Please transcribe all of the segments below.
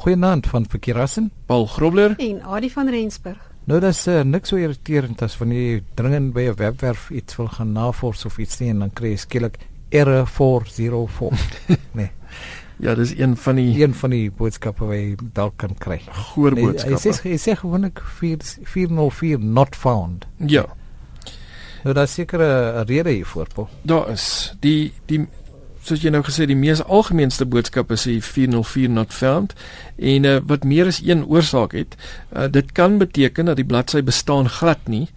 Goeienaand van Verkeerassen. Paul Grobler en Adie van Rensburg. Nou dis uh, niks so irriterend as wanneer jy dringend by 'n webwerf iets wil gaan navors of iets sien en dan kry jy skielik error 404. nee. Ja, dis een van die een van die boodskappe wat jy dalk kan kry. Goeie boodskappe. Nee, hy sê hy sê gewoonlik 404 not found. Ja. Nou daar seker 'n rede hiervoor, Paul. Daar is die die soos jy nou gesê die mees algemeenste boodskap is die 404 not found. En uh, wat meer as een oorsaak het uh, dit kan beteken dat die bladsy bestaan glad nie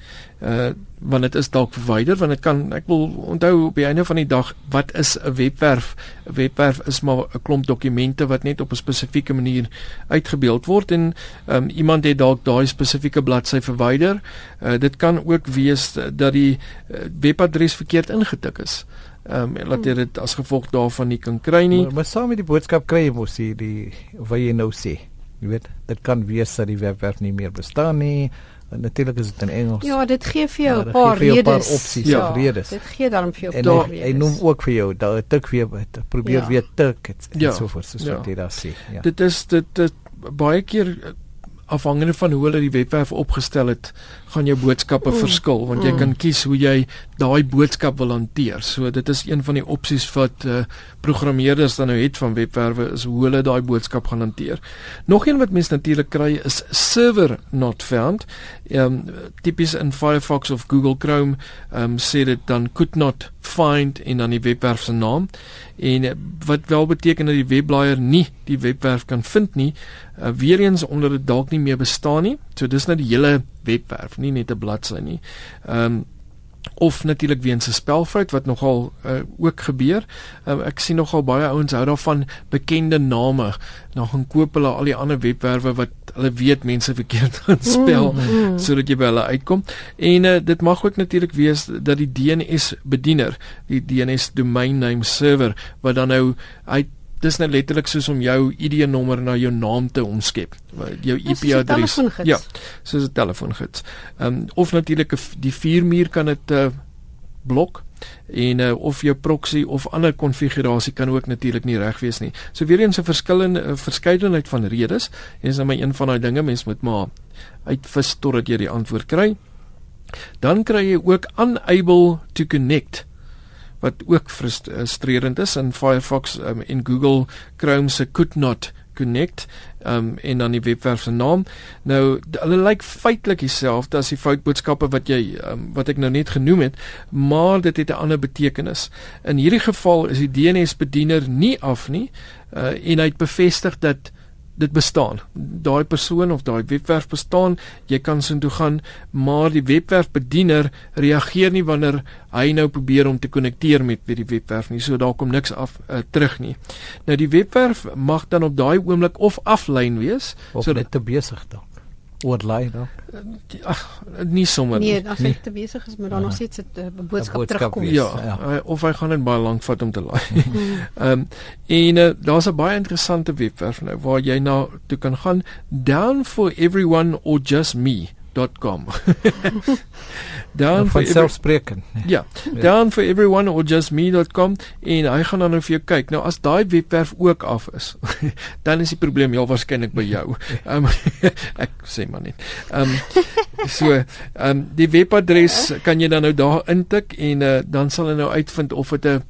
uh, want dit is dalk verwyder want dit kan ek wil onthou op die einde van die dag wat is 'n webwerf? 'n webwerf is maar 'n klomp dokumente wat net op 'n spesifieke manier uitgebeeld word en um, iemand het dalk daai spesifieke bladsy verwyder. Uh, dit kan ook wees dat die uh, webadres verkeerd ingetik is ehm um, laat jy dit as gevolg daarvan nie kan kry nie. Maar, maar saam met die boodskap kry jy mos die, die wat jy nou sê. Jy weet, dit kan wees dat die webwerf nie meer bestaan nie. Natuurlik is dit in Engels. Ja, dit gee vir jou 'n ja, paar redes. 'n paar opsies ja, of redes. Dit gee dan vir jou 'n paar redes. Hy noem ook vir jou dat tik weer probeer ja. weer tik het, ja. so voort soos ja. wat jy daar sê. Ja. Dit is dit, dit baie keer afhangende van hoe hulle die webwerf opgestel het, gaan jou boodskappe mm. verskil want jy mm. kan kies hoe jy daai boodskap wil hanteer. So dit is een van die opsies wat uh, programmeerders dan nou het van webwerwe is hoe hulle daai boodskap gaan hanteer. Nog een wat mense natuurlik kry is server not found. Ehm um, tipies in Firefox of Google Chrome ehm um, sê dit dan could not find in dan die webwerf se naam en uh, wat wel beteken dat die webblaaier nie die webwerf kan vind nie uh, weer eens omdat dit dalk nie meer bestaan nie. So dis nou die hele webwerf, nie net 'n bladsy nie. Ehm um, of natuurlik weens 'n spelfout wat nogal uh, ook gebeur. Uh, ek sien nogal baie ouens hou daarvan bekende name. Dan gaan koop hulle al die ander webwerwe wat hulle weet mense verkeerd gaan spel mm, mm. sodat jy by hulle uitkom. En uh, dit mag ook natuurlik wees dat die DNS bediener, die DNS domain name server wat dan nou uit dis net letterlik soos om jou ID-nommer na jou naam te omskep. Jou IP-adres. Ja, soos 'n telefoongids. Ehm um, of natuurlik die vuurmuur kan dit uh, blok en uh, of jou proxy of ander konfigurasie kan ook natuurlik nie reg wees nie. So weer eens 'n verskillende uh, verskeidenheid van redes en dis net my een van daai dinge mens moet maar uitvis totdat jy die antwoord kry. Dan kry jy ook unable to connect wat ook frustrerend is in Firefox um, en Google Chrome se could not connect um en dan die webwerf se naam. Nou hulle lyk feitelik dieselfde as die foutboodskappe wat jy um, wat ek nou net genoem het, maar dit het 'n ander betekenis. In hierdie geval is die DNS bediener nie af nie uh, en hy het bevestig dat dit bestaan. Daai persoon of daai webwerf bestaan. Jy kan soontoe gaan, maar die webwerfbediener reageer nie wanneer hy nou probeer om te konnekteer met by die webwerf nie. So daar kom niks af uh, terug nie. Nou die webwerf mag dan op daai oomblik of aflyn wees, of so net te besig dalk oorlaai dan. Ag, nie sommer nie. Nee, as hy te besig is, moet daar nog steeds 'n uh, boodskap, boodskap terugkom. Ja, ja. Uh, of hy gaan net baie lank vat om te laai. Ehm um, en uh, daar's 'n baie interessante webwerf nou waar jy na toe kan gaan down for everyone or just me .com. down for selfspreken. Nee. Ja, down for everyone or just me.com en hy gaan dan nou vir jou kyk. Nou as daai webwerf ook af is, dan is die probleem heel waarskynlik by jou. Um, ek sê maar net. Ehm um, so, ehm um, die webadres kan jy dan nou daar intik en uh, dan sal hy nou uitvind of dit 'n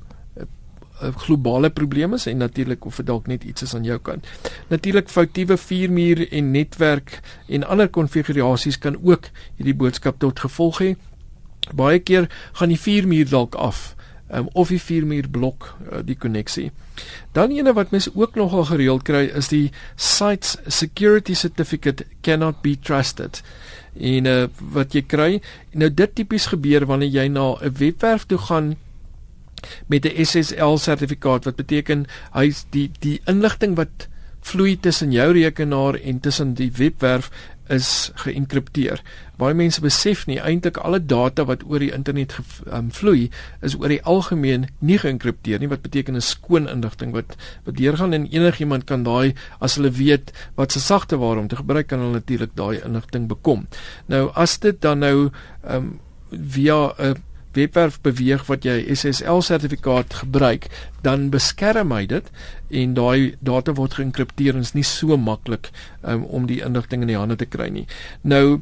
globale probleem is en natuurlik of dit dalk net iets is aan jou kant. Natuurlik foutiewe vuurmuur en netwerk en ander konfigurasies kan ook hierdie boodskap tot gevolg hê. Baie keer gaan die vuurmuur dalk af um, of die vuurmuur blok uh, die koneksie. Dan ene wat mense ook nogal gereeld kry is die site security certificate cannot be trusted. En uh, wat jy kry, nou dit tipies gebeur wanneer jy na 'n webwerf toe gaan met 'n SSL sertifikaat wat beteken hy's die die inligting wat vloei tussen jou rekenaar en tussen die webwerf is geënkripteer. Baie mense besef nie eintlik alle data wat oor die internet um, vloei is oor die algemeen nie geënkripteer nie wat beteken 'n skoon inligting wat wat deurgaan en enigiemand kan daai as hulle weet wat se sagte ware om te gebruik kan hulle natuurlik daai inligting bekom. Nou as dit dan nou um, via 'n webwerf beweeg wat jy SSL sertifikaat gebruik, dan beskerm hy dit en daai data word geïnkripteer en is nie so maklik um, om die inligting in die hande te kry nie. Nou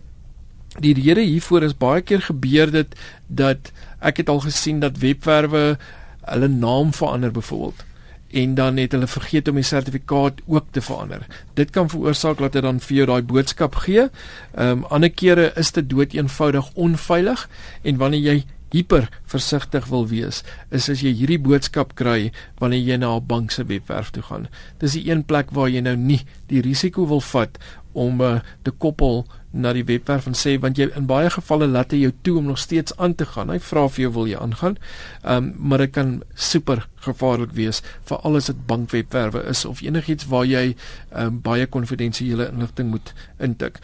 die rede hiervoor is baie keer gebeur dit dat ek het al gesien dat webwerwe hulle naam verander byvoorbeeld en dan het hulle vergeet om die sertifikaat ook te verander. Dit kan veroorsaak dat dit dan vir jou daai boodskap gee. Ehm um, ander kere is dit dood eenvoudig onveilig en wanneer jy hiper versigtig wil wees, is as jy hierdie boodskap kry wanneer jy na 'n bank se webwerf toe gaan. Dis die een plek waar jy nou nie die risiko wil vat om uh, te koppel na die webwerf en sê want jy in baie gevalle laat hy jou toe om nog steeds aan te gaan. Hy vra vir jou wil jy aangaan. Ehm um, maar dit kan super gevaarlik wees vir alles wat bankwebwerwe is of enigiets waar jy ehm um, baie konfidensiële inligting moet intik.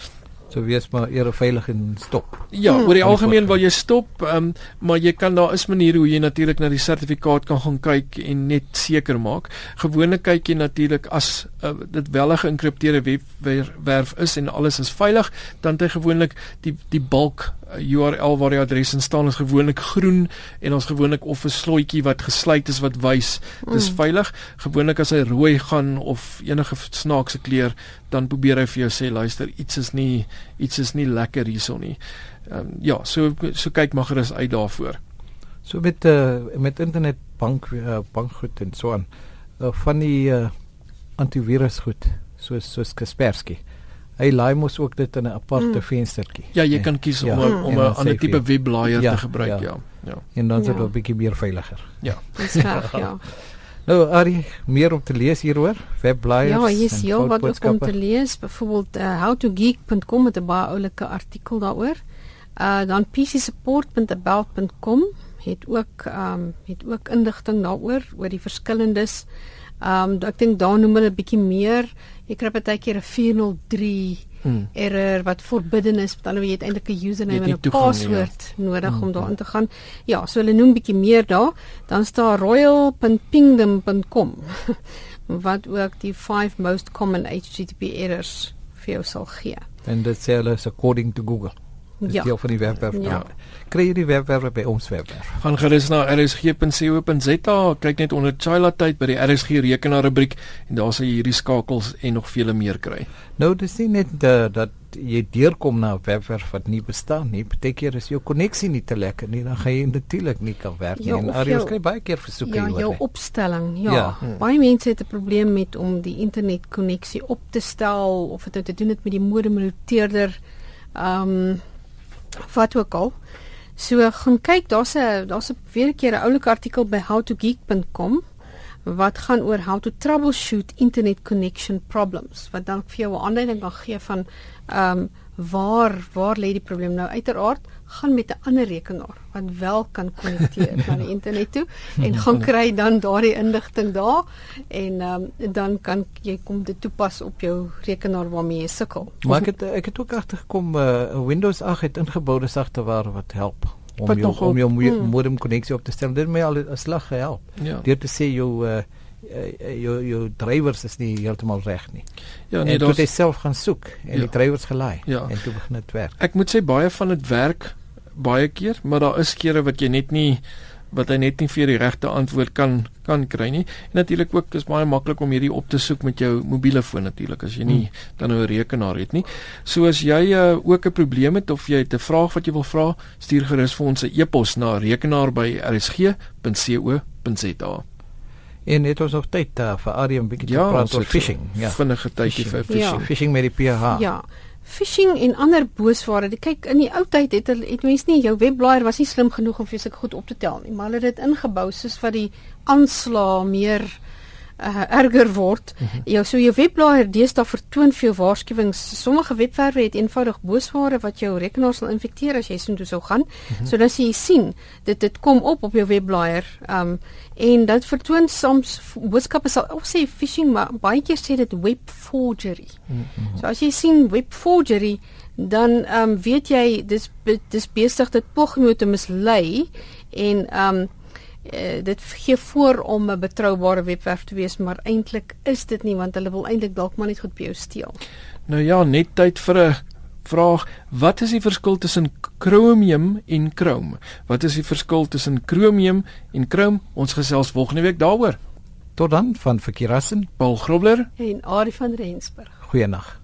So wees maar eers veilig en stop. Ja, oor die algemeen wil jy stop, um, maar jy kan daar is maniere hoe jy natuurlik na die sertifikaat kan gaan kyk en net seker maak. Gewoonlik kyk jy natuurlik as uh, dit wel 'n geïnkripteerde webwerf is en alles is veilig, dan het jy gewoonlik die die bulk URL waar die adres in staan is gewoonlik groen en ons gewoonlik of 'n slotjie wat gesluit is wat wys dis mm. veilig. Gewoonlik as hy rooi gaan of enige snaakse kleur, dan probeer hy vir jou sê luister, iets is nie iets is nie lekker hierson nie. Ehm um, ja, so so kyk maar gerus uit daarvoor. So met uh, met internet bank uh, bankgoed en so aan uh, van die uh, antivirus goed soos soos Kaspersky hy laai mos ook dit in 'n aparte mm. venstertjie. Ja, jy kan kies ja. om om 'n ander tipe webblaaier ja, te gebruik, ja. ja. Ja. En dan is dit ja. 'n bietjie meer veiliger. Ja. Dis reg, ja. Nou, Ari, meer om te lees hieroor, webblaaiers. Ja, hier is heel wat ook om te lees, byvoorbeeld uh, howtogeek.com met 'n baie oulike artikel daaroor. Uh dan pcsupport.about.com het ook ehm um, het ook inligting daaroor oor die verskillendes. Ehm um, ek dink daar noem hulle 'n bietjie meer jy kry baie keer 'n 403 hmm. error wat forbidden is, dan jy het eintlik 'n username en 'n paswoord ja. nodig hmm. om daarin te gaan. Ja, so hulle noem bietjie meer daar. Dan staan royal.pingdom.com wat ook die 5 most common HTTP errors vir jou sal gee. And dit sê hulle is according to Google. Ja. deel van die webwerf. Ja. Kry jy die webwerf by ons webwerf? Gaan gerus na rsg.co.za, kyk net onder Chila tyd by die RSG rekenaar rubriek en daar sal jy hierdie skakels en nog vele meer kry. Nou dis nie net uh, dat jy deurkom na 'n webwerf wat nie bestaan nie, beteken is jou koneksie nie te lekker nie, dan gaan jy natuurlik nie kan werk nie. Ja, en Ariel skryf baie keer versoeke ja, oor. Ja, jou opstelling. Ja. ja. Hmm. Baie mense het 'n probleem met om die internet koneksie op te stel of dit nou te doen het met die modem routeerder. Ehm um, wat ook al. So gaan kyk, daar's 'n daar's 'n weer 'n keer 'n oulike artikel by howtogeek.com wat gaan oor how to troubleshoot internet connection problems wat dan vir jou 'n aanduiding kan gee van ehm um, waar waar lê die probleem nou uiteraard gaan met 'n ander rekenaar wat wel kan konnekteer na die internet toe en gaan kry dan daardie inligting daar en um, dan kan jy kom dit toepas op jou rekenaar waarmee jy sukkel. Maar ek het ek het ook agtergekom uh, Windows 8 het ingeboude sagteware wat help om jou, om jou hmm. modem konneksie op te stel. Dit het my al 'n slag gehelp. Ja. Deur te sê jou uh, uh, jou jou drywers is nie heeltemal reg nie. Ja, nee, dit is self gaan soek en ja. die drywers gelaai ja. en toe begin dit werk. Ek moet sê baie van dit werk baie keer, maar daar is kere wat jy net nie wat hy net nie vir die regte antwoord kan kan kry nie. En natuurlik ook is baie maklik om hierdie op te soek met jou mobiele foon natuurlik as jy nie hmm. dan nou 'n rekenaar het nie. So as jy uh, ook 'n probleem het of jy het 'n vraag wat jy wil vra, stuur gerus vir ons 'n e-pos na rekenaar@rsg.co.za. En dit was nog tyd uh, vir Adrian 'n bietjie ja, te praat oor phishing. Ja, vinnige tydjie vir phishing. Ja. Phishing met die PH. Ja. Phishing en ander boosware. Kyk, in die ou tyd het hulle het mense nie jou webblaaier was nie slim genoeg om vir seker goed op te tel nie, maar hulle het dit ingebou soos wat die aanslag meer uh, erger word. Mm -hmm. Jou so jou webblaaier deesdae vertoon jou waarskuwings. Sommige webwerwe het eenvoudig boosware wat jou rekenaar sal infekteer as jy soontoe sou gaan. Mm -hmm. So dan jy sien dit dit kom op op jou webblaaier. Um en dit vertoon soms boodskappe sal of sê phishing maar baie keer sê dit web forgery. Mm -hmm. So as jy sien web forgery dan ehm um, weet jy dis dis besig dit poging te mislei en ehm um, uh, dit gee voor om 'n betroubare webwerf te wees, maar eintlik is dit nie want hulle wil eintlik dalk maar net goed by jou steel. Nou ja, net tyd vir 'n vraag wat is die verskil tussen chromium en chrome? Wat is die verskil tussen chromium en chrome? Ons gesels volgende week daaroor. Tot dan van Verkeerassen, Paul Grobler en Ari van Rensburg. Goeienaand.